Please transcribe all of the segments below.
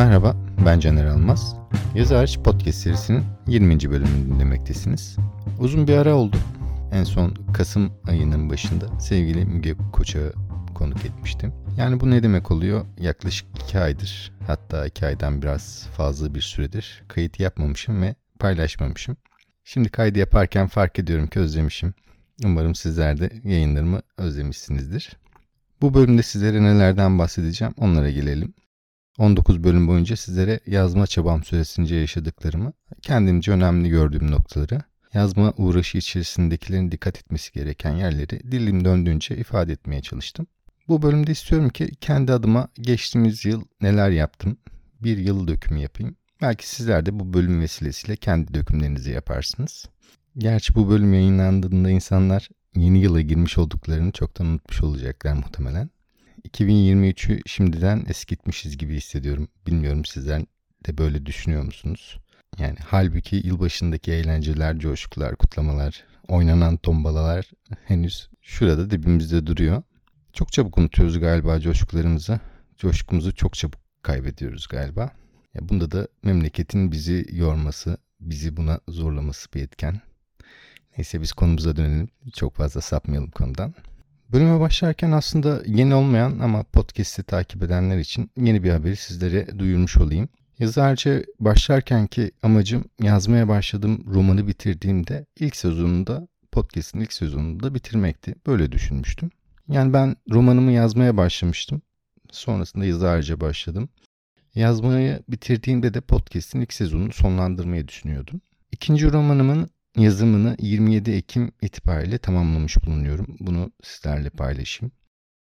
Merhaba, ben Caner Almaz. Yazı Hariç Podcast serisinin 20. bölümünü dinlemektesiniz. Uzun bir ara oldu. En son Kasım ayının başında sevgili Müge Koç'a konuk etmiştim. Yani bu ne demek oluyor? Yaklaşık 2 aydır, hatta 2 aydan biraz fazla bir süredir kayıt yapmamışım ve paylaşmamışım. Şimdi kaydı yaparken fark ediyorum ki özlemişim. Umarım sizler de yayınlarımı özlemişsinizdir. Bu bölümde sizlere nelerden bahsedeceğim onlara gelelim. 19 bölüm boyunca sizlere yazma çabam süresince yaşadıklarımı, kendimce önemli gördüğüm noktaları, yazma uğraşı içerisindekilerin dikkat etmesi gereken yerleri dilim döndüğünce ifade etmeye çalıştım. Bu bölümde istiyorum ki kendi adıma geçtiğimiz yıl neler yaptım, bir yıl dökümü yapayım. Belki sizler de bu bölüm vesilesiyle kendi dökümlerinizi yaparsınız. Gerçi bu bölüm yayınlandığında insanlar yeni yıla girmiş olduklarını çoktan unutmuş olacaklar muhtemelen. 2023'ü şimdiden eskitmişiz gibi hissediyorum. Bilmiyorum sizler de böyle düşünüyor musunuz? Yani halbuki yılbaşındaki eğlenceler, coşkular, kutlamalar, oynanan tombalalar henüz şurada dibimizde duruyor. Çok çabuk unutuyoruz galiba coşkularımızı. Coşkumuzu çok çabuk kaybediyoruz galiba. Ya bunda da memleketin bizi yorması, bizi buna zorlaması bir etken. Neyse biz konumuza dönelim. Çok fazla sapmayalım konudan. Bölüme başlarken aslında yeni olmayan ama podcast'i takip edenler için yeni bir haberi sizlere duyurmuş olayım. Yazarca başlarkenki amacım yazmaya başladığım romanı bitirdiğimde ilk sezonunda podcast'in ilk sezonunda bitirmekti. Böyle düşünmüştüm. Yani ben romanımı yazmaya başlamıştım. Sonrasında yazarca başladım. Yazmayı bitirdiğimde de podcast'in ilk sezonunu sonlandırmayı düşünüyordum. İkinci romanımın yazımını 27 Ekim itibariyle tamamlamış bulunuyorum. Bunu sizlerle paylaşayım.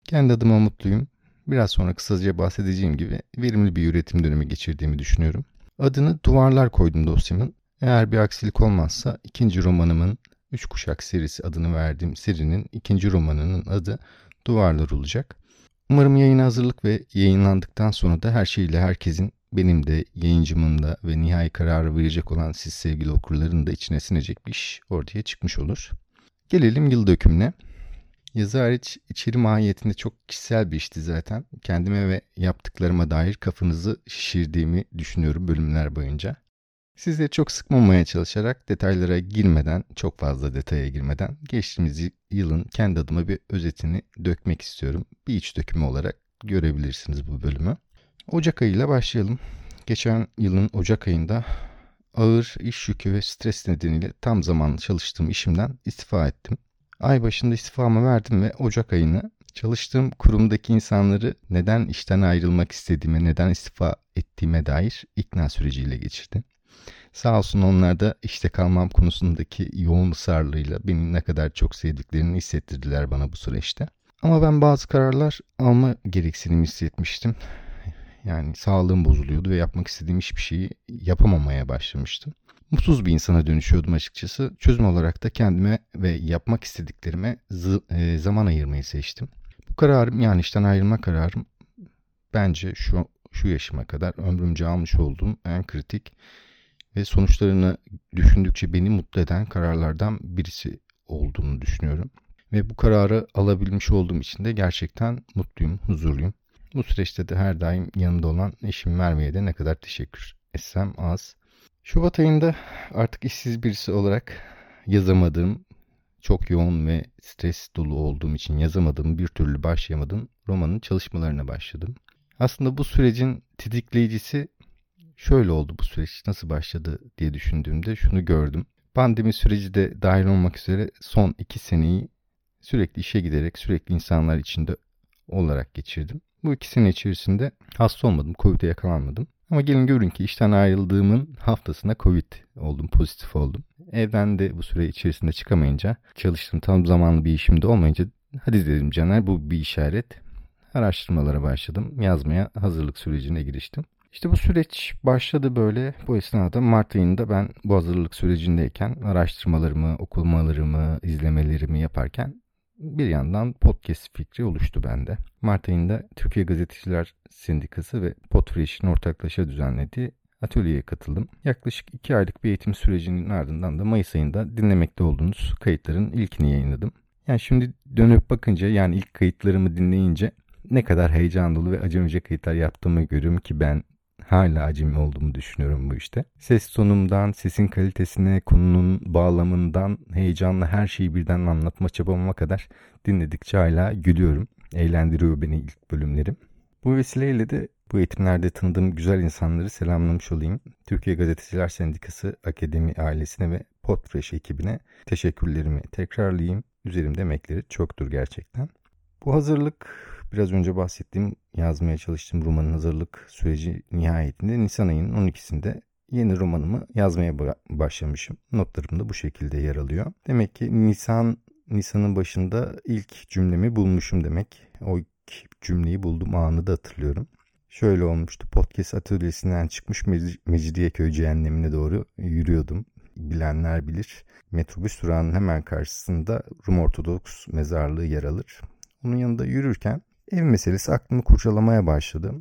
Kendi adıma mutluyum. Biraz sonra kısaca bahsedeceğim gibi verimli bir üretim dönemi geçirdiğimi düşünüyorum. Adını Duvarlar koydum dosyamın. Eğer bir aksilik olmazsa ikinci romanımın Üç Kuşak serisi adını verdiğim serinin ikinci romanının adı Duvarlar olacak. Umarım yayına hazırlık ve yayınlandıktan sonra da her şeyle herkesin benim de yayıncımın da ve nihai kararı verecek olan siz sevgili okurların da içine sinecek bir iş ortaya çıkmış olur. Gelelim yıl dökümüne. Yazı hariç içeri mahiyetinde çok kişisel bir işti zaten. Kendime ve yaptıklarıma dair kafanızı şişirdiğimi düşünüyorum bölümler boyunca. Sizleri çok sıkmamaya çalışarak detaylara girmeden, çok fazla detaya girmeden geçtiğimiz yılın kendi adıma bir özetini dökmek istiyorum. Bir iç dökümü olarak görebilirsiniz bu bölümü. Ocak ayıyla başlayalım. Geçen yılın Ocak ayında ağır iş yükü ve stres nedeniyle tam zamanlı çalıştığım işimden istifa ettim. Ay başında istifamı verdim ve Ocak ayını çalıştığım kurumdaki insanları neden işten ayrılmak istediğime, neden istifa ettiğime dair ikna süreciyle geçirdim. Sağ olsun onlar da işte kalmam konusundaki yoğun ısrarlığıyla beni ne kadar çok sevdiklerini hissettirdiler bana bu süreçte. Ama ben bazı kararlar alma gereksinimi hissetmiştim. Yani sağlığım bozuluyordu ve yapmak istediğim hiçbir şeyi yapamamaya başlamıştım. Mutsuz bir insana dönüşüyordum açıkçası. Çözüm olarak da kendime ve yapmak istediklerime e, zaman ayırmayı seçtim. Bu kararım yani işten ayrılma kararım bence şu şu yaşıma kadar ömrümce almış olduğum en kritik ve sonuçlarını düşündükçe beni mutlu eden kararlardan birisi olduğunu düşünüyorum. Ve bu kararı alabilmiş olduğum için de gerçekten mutluyum, huzurluyum. Bu süreçte de her daim yanında olan eşim Merve'ye de ne kadar teşekkür etsem az. Şubat ayında artık işsiz birisi olarak yazamadığım, çok yoğun ve stres dolu olduğum için yazamadığım, bir türlü başlayamadığım romanın çalışmalarına başladım. Aslında bu sürecin tetikleyicisi şöyle oldu bu süreç nasıl başladı diye düşündüğümde şunu gördüm. Pandemi süreci de dahil olmak üzere son iki seneyi sürekli işe giderek sürekli insanlar içinde olarak geçirdim. Bu iki sene içerisinde hasta olmadım, Covid'e yakalanmadım. Ama gelin görün ki işten ayrıldığımın haftasında Covid oldum, pozitif oldum. Evden de bu süre içerisinde çıkamayınca, çalıştım tam zamanlı bir işimde olmayınca hadi dedim Caner bu bir işaret. Araştırmalara başladım, yazmaya hazırlık sürecine giriştim. İşte bu süreç başladı böyle. Bu esnada Mart ayında ben bu hazırlık sürecindeyken araştırmalarımı, okumalarımı, izlemelerimi yaparken bir yandan podcast fikri oluştu bende. Mart ayında Türkiye Gazeteciler Sendikası ve Podfresh'in ortaklaşa düzenlediği atölyeye katıldım. Yaklaşık iki aylık bir eğitim sürecinin ardından da Mayıs ayında dinlemekte olduğunuz kayıtların ilkini yayınladım. Yani şimdi dönüp bakınca yani ilk kayıtlarımı dinleyince ne kadar heyecan dolu ve acemice kayıtlar yaptığımı görüyorum ki ben hala acemi olduğumu düşünüyorum bu işte. Ses tonumdan, sesin kalitesine, konunun bağlamından, heyecanla her şeyi birden anlatma çabama kadar dinledikçe hala gülüyorum. Eğlendiriyor beni ilk bölümlerim. Bu vesileyle de bu eğitimlerde tanıdığım güzel insanları selamlamış olayım. Türkiye Gazeteciler Sendikası Akademi ailesine ve Podfresh ekibine teşekkürlerimi tekrarlayayım. Üzerimde emekleri çoktur gerçekten. Bu hazırlık biraz önce bahsettiğim yazmaya çalıştığım romanın hazırlık süreci nihayetinde Nisan ayının 12'sinde yeni romanımı yazmaya başlamışım. Notlarım da bu şekilde yer alıyor. Demek ki Nisan Nisan'ın başında ilk cümlemi bulmuşum demek. O ilk cümleyi buldum anı da hatırlıyorum. Şöyle olmuştu. Podcast atölyesinden çıkmış Mecidiyeköy cehennemine doğru yürüyordum. Bilenler bilir. Metrobüs durağının hemen karşısında Rum Ortodoks mezarlığı yer alır. Onun yanında yürürken ev meselesi aklımı kurcalamaya başladı.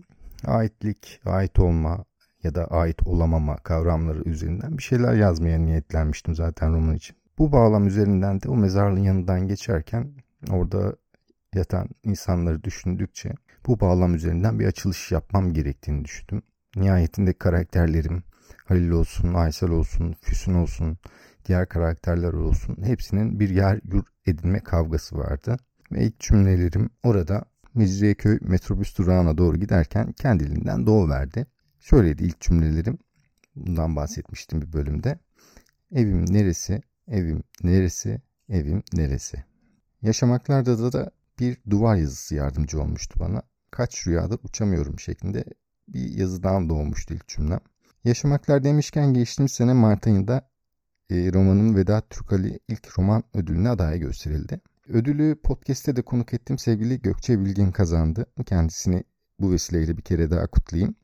Aitlik, ait olma ya da ait olamama kavramları üzerinden bir şeyler yazmaya niyetlenmiştim zaten roman için. Bu bağlam üzerinden de o mezarlığın yanından geçerken orada yatan insanları düşündükçe bu bağlam üzerinden bir açılış yapmam gerektiğini düşündüm. Nihayetinde karakterlerim Halil olsun, Aysel olsun, Füsun olsun, diğer karakterler olsun hepsinin bir yer yurt edinme kavgası vardı. Ve ilk cümlelerim orada Mecidiyeköy metrobüs durağına doğru giderken kendiliğinden doğuverdi. Şöyleydi ilk cümlelerim. Bundan bahsetmiştim bir bölümde. Evim neresi, evim neresi, evim neresi? Yaşamaklarda da, da bir duvar yazısı yardımcı olmuştu bana. Kaç rüyada uçamıyorum şeklinde bir yazıdan doğmuştu ilk cümlem. Yaşamaklar demişken geçtiğimiz sene Mart ayında e, romanım Vedat Türkali ilk roman ödülüne adaya gösterildi. Ödülü podcast'te de konuk ettiğim sevgili Gökçe Bilgin kazandı. Kendisini bu vesileyle bir kere daha kutlayayım.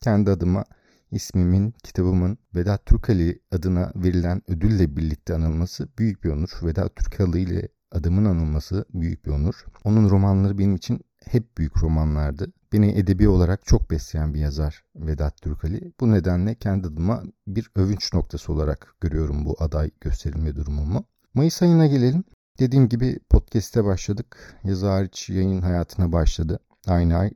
Kendi adıma ismimin, kitabımın Vedat Türkali adına verilen ödülle birlikte anılması büyük bir onur. Vedat Türkali ile adımın anılması büyük bir onur. Onun romanları benim için hep büyük romanlardı. Beni edebi olarak çok besleyen bir yazar Vedat Türkali. Bu nedenle kendi adıma bir övünç noktası olarak görüyorum bu aday gösterilme durumumu. Mayıs ayına gelelim. Dediğim gibi podcast'e başladık. Yazı hariç yayın hayatına başladı. Aynı ay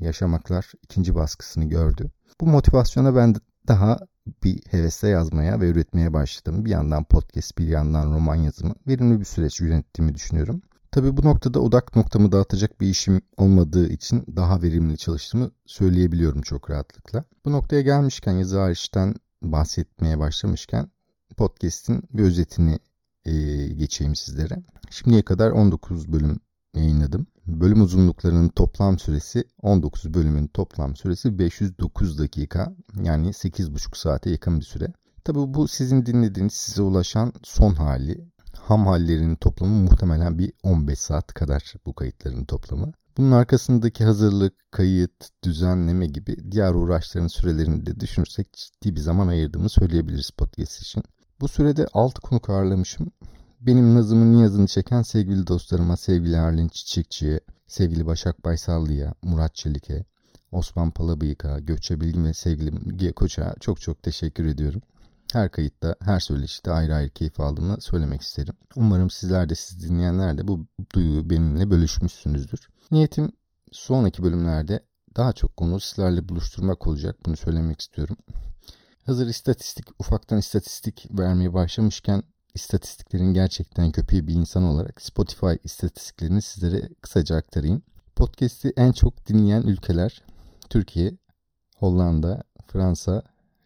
Yaşamaklar ikinci baskısını gördü. Bu motivasyona ben daha bir hevesle yazmaya ve üretmeye başladım. Bir yandan podcast, bir yandan roman yazımı. Verimli bir süreç yönettiğimi düşünüyorum. Tabii bu noktada odak noktamı dağıtacak bir işim olmadığı için daha verimli çalıştığımı söyleyebiliyorum çok rahatlıkla. Bu noktaya gelmişken yazı hariçten bahsetmeye başlamışken podcast'in bir özetini e, geçeyim sizlere. Şimdiye kadar 19 bölüm yayınladım. Bölüm uzunluklarının toplam süresi 19 bölümün toplam süresi 509 dakika yani 8,5 saate yakın bir süre. Tabi bu sizin dinlediğiniz size ulaşan son hali. Ham hallerinin toplamı muhtemelen bir 15 saat kadar bu kayıtların toplamı. Bunun arkasındaki hazırlık, kayıt, düzenleme gibi diğer uğraşların sürelerini de düşünürsek ciddi bir zaman ayırdığımı söyleyebiliriz podcast için. Bu sürede 6 konuk ağırlamışım. Benim nazımın niyazını çeken sevgili dostlarıma, sevgili Arlin Çiçekçi'ye, sevgili Başak Baysallı'ya, Murat Çelik'e, Osman Palabıyık'a, Gökçe Bilgin ve sevgili Müge Koç'a çok çok teşekkür ediyorum. Her kayıtta, her söyleşide ayrı ayrı keyif aldığımı söylemek isterim. Umarım sizler de siz dinleyenler de bu duyguyu benimle bölüşmüşsünüzdür. Niyetim sonraki bölümlerde daha çok konu sizlerle buluşturmak olacak. Bunu söylemek istiyorum. Hazır istatistik, ufaktan istatistik vermeye başlamışken istatistiklerin gerçekten köpeği bir insan olarak Spotify istatistiklerini sizlere kısaca aktarayım. Podcast'i en çok dinleyen ülkeler Türkiye, Hollanda, Fransa,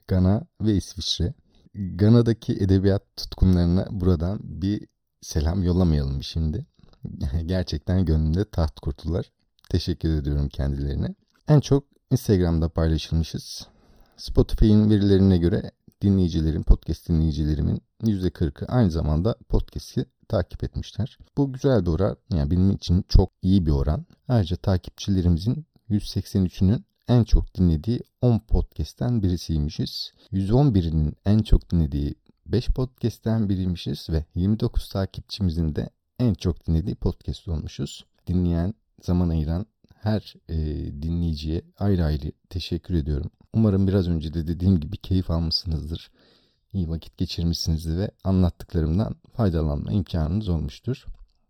Gana ve İsviçre. Gana'daki edebiyat tutkunlarına buradan bir selam yollamayalım şimdi. Gerçekten gönlümde taht kurdular. Teşekkür ediyorum kendilerine. En çok Instagram'da paylaşılmışız. Spotify'ın verilerine göre dinleyicilerin, podcast dinleyicilerimin %40'ı aynı zamanda podcast'i takip etmişler. Bu güzel bir oran. Yani benim için çok iyi bir oran. Ayrıca takipçilerimizin 183'ünün en çok dinlediği 10 podcast'ten birisiymişiz. 111'inin en çok dinlediği 5 podcast'ten biriymişiz ve 29 takipçimizin de en çok dinlediği podcast olmuşuz. Dinleyen, zaman ayıran her e, dinleyiciye ayrı ayrı teşekkür ediyorum. Umarım biraz önce de dediğim gibi keyif almışsınızdır. İyi vakit geçirmişsinizdir ve anlattıklarımdan faydalanma imkanınız olmuştur.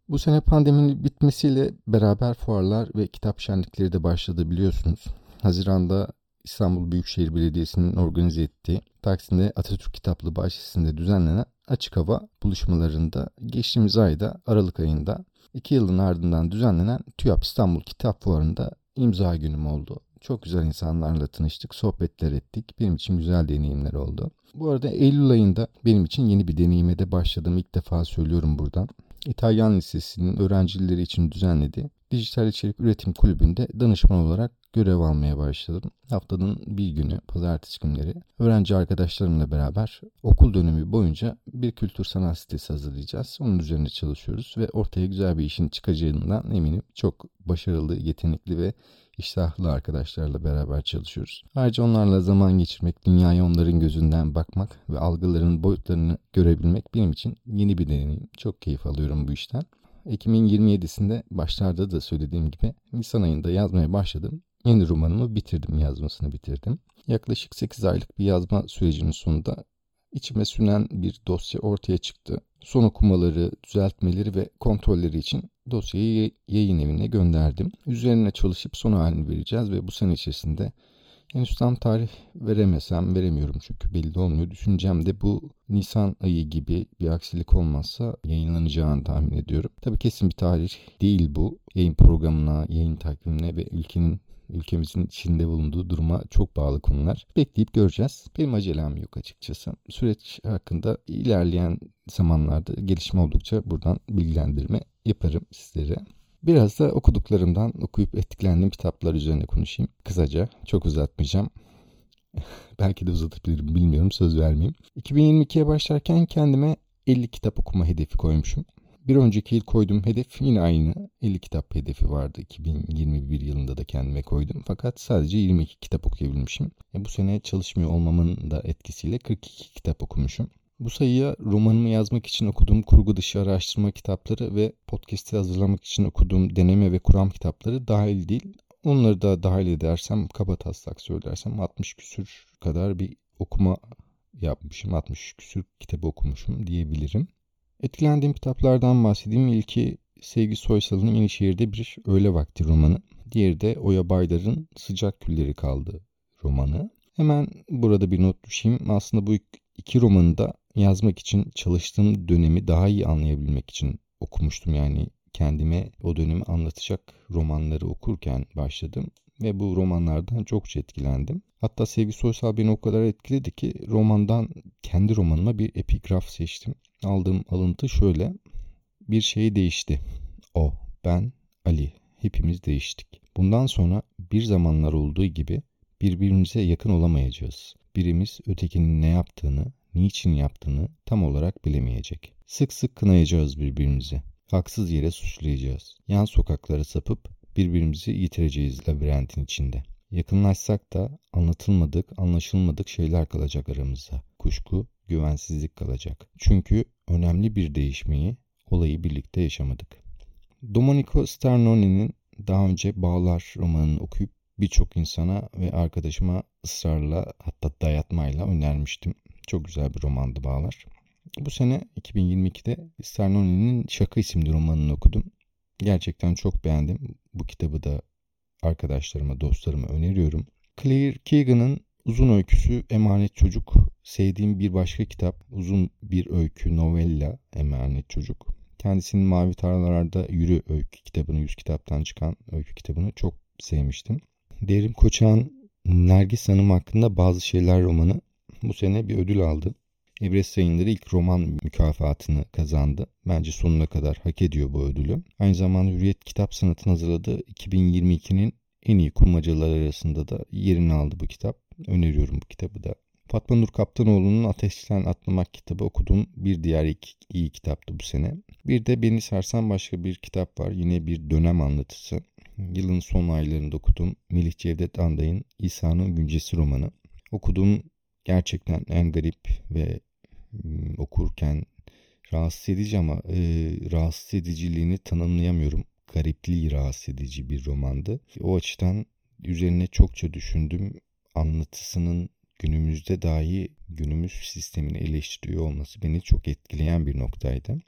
Bu sene pandeminin bitmesiyle beraber fuarlar ve kitap şenlikleri de başladı biliyorsunuz. Haziranda İstanbul Büyükşehir Belediyesi'nin organize ettiği Taksim'de Atatürk Kitaplığı bahçesinde düzenlenen açık hava buluşmalarında geçtiğimiz ayda Aralık ayında iki yılın ardından düzenlenen TÜYAP İstanbul Kitap Fuarı'nda imza günüm oldu. Çok güzel insanlarla tanıştık, sohbetler ettik. Benim için güzel deneyimler oldu. Bu arada Eylül ayında benim için yeni bir deneyime de başladım. İlk defa söylüyorum buradan. İtalyan Lisesi'nin öğrencileri için düzenlediği Dijital İçerik Üretim Kulübü'nde danışman olarak görev almaya başladım. Haftanın bir günü pazartesi günleri öğrenci arkadaşlarımla beraber okul dönemi boyunca bir kültür sanat sitesi hazırlayacağız. Onun üzerine çalışıyoruz ve ortaya güzel bir işin çıkacağından eminim. Çok başarılı, yetenekli ve iştahlı arkadaşlarla beraber çalışıyoruz. Ayrıca onlarla zaman geçirmek, dünyaya onların gözünden bakmak ve algıların boyutlarını görebilmek benim için yeni bir deneyim. Çok keyif alıyorum bu işten. Ekim'in 27'sinde başlarda da söylediğim gibi Nisan ayında yazmaya başladım. Yeni romanımı bitirdim, yazmasını bitirdim. Yaklaşık 8 aylık bir yazma sürecinin sonunda içime sünen bir dosya ortaya çıktı. Son okumaları, düzeltmeleri ve kontrolleri için dosyayı yayın evine gönderdim. Üzerine çalışıp son halini vereceğiz ve bu sene içerisinde henüz tam tarih veremesem veremiyorum çünkü belli olmuyor. Düşüncem de bu Nisan ayı gibi bir aksilik olmazsa yayınlanacağını tahmin ediyorum. Tabii kesin bir tarih değil bu. Yayın programına, yayın takvimine ve ülkenin ülkemizin içinde bulunduğu duruma çok bağlı konular. Bekleyip göreceğiz. Benim acelem yok açıkçası. Süreç hakkında ilerleyen zamanlarda gelişme oldukça buradan bilgilendirme yaparım sizlere. Biraz da okuduklarımdan, okuyup etkilendiğim kitaplar üzerine konuşayım. Kısaca, çok uzatmayacağım. Belki de uzatabilirim bilmiyorum söz vermeyeyim. 2022'ye başlarken kendime 50 kitap okuma hedefi koymuşum. Bir önceki yıl koyduğum hedef yine aynı. 50 kitap hedefi vardı. 2021 yılında da kendime koydum. Fakat sadece 22 kitap okuyabilmişim. E bu sene çalışmıyor olmamın da etkisiyle 42 kitap okumuşum. Bu sayıya romanımı yazmak için okuduğum kurgu dışı araştırma kitapları ve podcast'i hazırlamak için okuduğum deneme ve kuram kitapları dahil değil. Onları da dahil edersem kaba taslak söylersem 60 küsür kadar bir okuma yapmışım. 60 küsür kitabı okumuşum diyebilirim. Etkilendiğim kitaplardan bahsedeyim. İlki Sevgi Soysal'ın Yenişehir'de bir öğle vakti romanı. Diğeri de Oya Baydar'ın Sıcak Külleri Kaldı romanı. Hemen burada bir not düşeyim. Aslında bu iki romanı da yazmak için çalıştığım dönemi daha iyi anlayabilmek için okumuştum. Yani kendime o dönemi anlatacak romanları okurken başladım ve bu romanlardan çokça etkilendim. Hatta Sevgi Soysal beni o kadar etkiledi ki romandan kendi romanıma bir epigraf seçtim. Aldığım alıntı şöyle. Bir şey değişti. O, ben, Ali. Hepimiz değiştik. Bundan sonra bir zamanlar olduğu gibi birbirimize yakın olamayacağız. Birimiz ötekinin ne yaptığını, niçin yaptığını tam olarak bilemeyecek. Sık sık kınayacağız birbirimizi. Haksız yere suçlayacağız. Yan sokaklara sapıp birbirimizi yitireceğiz labirentin içinde. Yakınlaşsak da anlatılmadık, anlaşılmadık şeyler kalacak aramızda. Kuşku, güvensizlik kalacak. Çünkü önemli bir değişmeyi, olayı birlikte yaşamadık. Domenico Sternoni'nin daha önce Bağlar romanını okuyup birçok insana ve arkadaşıma ısrarla hatta dayatmayla önermiştim. Çok güzel bir romandı Bağlar. Bu sene 2022'de Sternoni'nin Şaka isimli romanını okudum. Gerçekten çok beğendim. Bu kitabı da arkadaşlarıma, dostlarıma öneriyorum. Claire Keegan'ın uzun öyküsü Emanet Çocuk. Sevdiğim bir başka kitap. Uzun bir öykü, novella Emanet Çocuk. Kendisinin Mavi Tarlalarda Yürü öykü kitabını, 100 kitaptan çıkan öykü kitabını çok sevmiştim. Derim Koçak'ın Nergis Hanım hakkında bazı şeyler romanı bu sene bir ödül aldı. Everest yayınları ilk roman mükafatını kazandı. Bence sonuna kadar hak ediyor bu ödülü. Aynı zamanda Hürriyet Kitap Sanatı'nın hazırladığı 2022'nin en iyi kurmacalar arasında da yerini aldı bu kitap. Öneriyorum bu kitabı da. Fatma Nur Kaptanoğlu'nun Ateşten Atlamak kitabı okuduğum bir diğer iyi, iyi kitaptı bu sene. Bir de beni sarsan başka bir kitap var. Yine bir dönem anlatısı. Yılın son aylarında okudum. Melih Cevdet Anday'ın İsa'nın Güncesi romanı. Okuduğum gerçekten en garip ve okurken rahatsız edici ama e, rahatsız ediciliğini tanımlayamıyorum. Garipliği rahatsız edici bir romandı. O açıdan üzerine çokça düşündüm. Anlatısının günümüzde dahi günümüz sistemini eleştiriyor olması beni çok etkileyen bir noktaydı.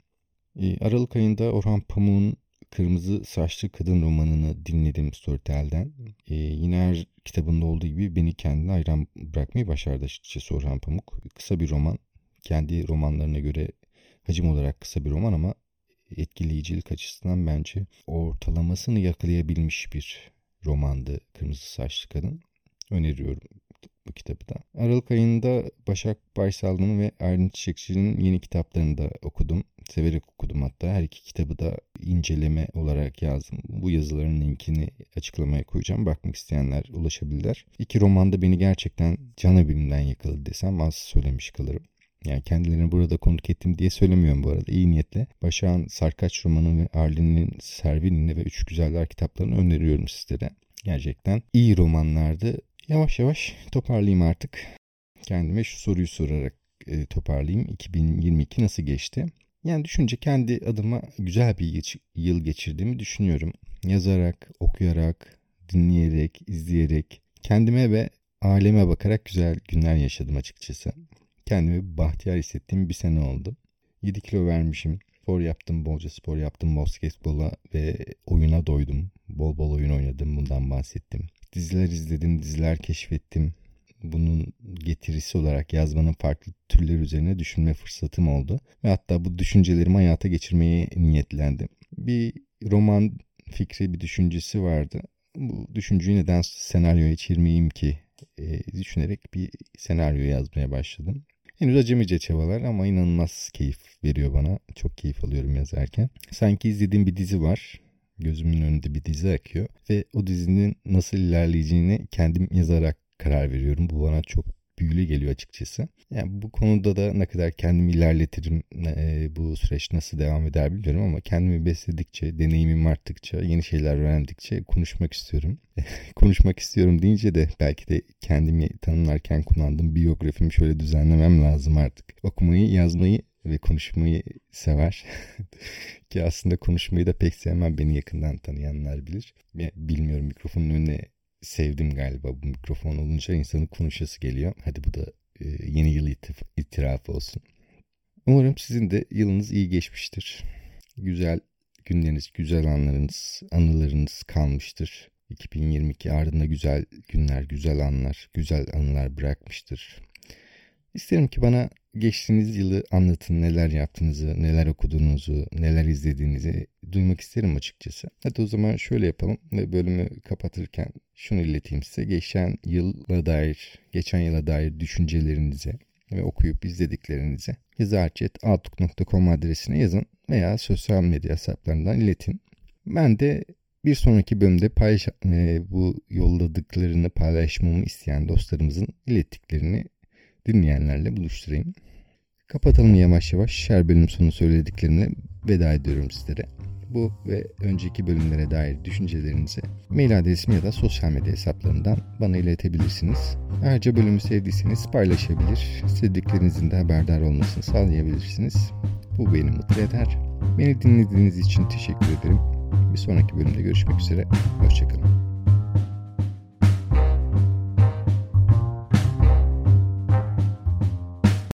E, Aralık ayında Orhan Pamuk'un Kırmızı Saçlı Kadın romanını dinledim Storytel'den. Ee, yine her kitabında olduğu gibi beni kendine hayran bırakmayı başardı açıkçası Orhan Pamuk. Kısa bir roman. Kendi romanlarına göre hacim olarak kısa bir roman ama etkileyicilik açısından bence ortalamasını yakalayabilmiş bir romandı Kırmızı Saçlı Kadın. Öneriyorum bu kitabı da. Aralık ayında Başak Baysal'ın ve Aylin Çiçekçi'nin yeni kitaplarını da okudum. Severek okudum hatta. Her iki kitabı da inceleme olarak yazdım. Bu yazıların linkini açıklamaya koyacağım. Bakmak isteyenler ulaşabilirler. İki romanda beni gerçekten canı yakaladı desem az söylemiş kalırım. Yani kendilerini burada konuk ettim diye söylemiyorum bu arada. İyi niyetle. Başak'ın Sarkaç romanı ve Arlin'in Servin'ini ve Üç Güzeller kitaplarını öneriyorum sizlere. Gerçekten iyi romanlardı. Yavaş yavaş toparlayayım artık. Kendime şu soruyu sorarak e, toparlayayım. 2022 nasıl geçti? Yani düşünce kendi adıma güzel bir yıl geçirdiğimi düşünüyorum. Yazarak, okuyarak, dinleyerek, izleyerek, kendime ve aileme bakarak güzel günler yaşadım açıkçası. Kendimi bahtiyar hissettiğim bir sene oldu. 7 kilo vermişim. Spor yaptım, bolca spor yaptım. Basketbola ve oyuna doydum. Bol bol oyun oynadım. Bundan bahsettim. Diziler izledim, diziler keşfettim. Bunun getirisi olarak yazmanın farklı türler üzerine düşünme fırsatım oldu. Ve hatta bu düşüncelerimi hayata geçirmeye niyetlendim. Bir roman fikri, bir düşüncesi vardı. Bu düşünceyi neden senaryoya çevirmeyeyim ki e, düşünerek bir senaryo yazmaya başladım. Henüz acemice çabalar ama inanılmaz keyif veriyor bana. Çok keyif alıyorum yazarken. Sanki izlediğim bir dizi var. Gözümün önünde bir dizi akıyor ve o dizinin nasıl ilerleyeceğini kendim yazarak karar veriyorum. Bu bana çok büyülü geliyor açıkçası. Yani bu konuda da ne kadar kendimi ilerletirim, e, bu süreç nasıl devam eder bilmiyorum ama kendimi besledikçe, deneyimim arttıkça, yeni şeyler öğrendikçe konuşmak istiyorum. konuşmak istiyorum deyince de belki de kendimi tanımlarken kullandığım biyografimi şöyle düzenlemem lazım artık. Okumayı, yazmayı ve konuşmayı sever. Ki aslında konuşmayı da pek sevmem. Beni yakından tanıyanlar bilir. Bilmiyorum mikrofonun önüne sevdim galiba bu mikrofon olunca insanın konuşası geliyor. Hadi bu da e, yeni yıl itirafı olsun. Umarım sizin de yılınız iyi geçmiştir. Güzel günleriniz, güzel anlarınız, anılarınız kalmıştır. 2022 ardında güzel günler, güzel anlar, güzel anılar bırakmıştır. İsterim ki bana geçtiğiniz yılı anlatın. Neler yaptığınızı, neler okuduğunuzu, neler izlediğinizi duymak isterim açıkçası. Hadi o zaman şöyle yapalım ve bölümü kapatırken şunu ileteyim size. Geçen yıla dair, geçen yıla dair düşüncelerinizi ve okuyup izlediklerinizi yazarchat.outlook.com adresine yazın veya sosyal medya hesaplarından iletin. Ben de bir sonraki bölümde paylaş, e, bu yolladıklarını paylaşmamı isteyen dostlarımızın ilettiklerini dinleyenlerle buluşturayım. Kapatalım yavaş yavaş. Her bölüm sonu söylediklerimle veda ediyorum sizlere. Bu ve önceki bölümlere dair düşüncelerinizi mail adresim ya da sosyal medya hesaplarından bana iletebilirsiniz. Ayrıca bölümü sevdiyseniz paylaşabilir, sevdiklerinizin de haberdar olmasını sağlayabilirsiniz. Bu beni mutlu eder. Beni dinlediğiniz için teşekkür ederim. Bir sonraki bölümde görüşmek üzere. Hoşçakalın.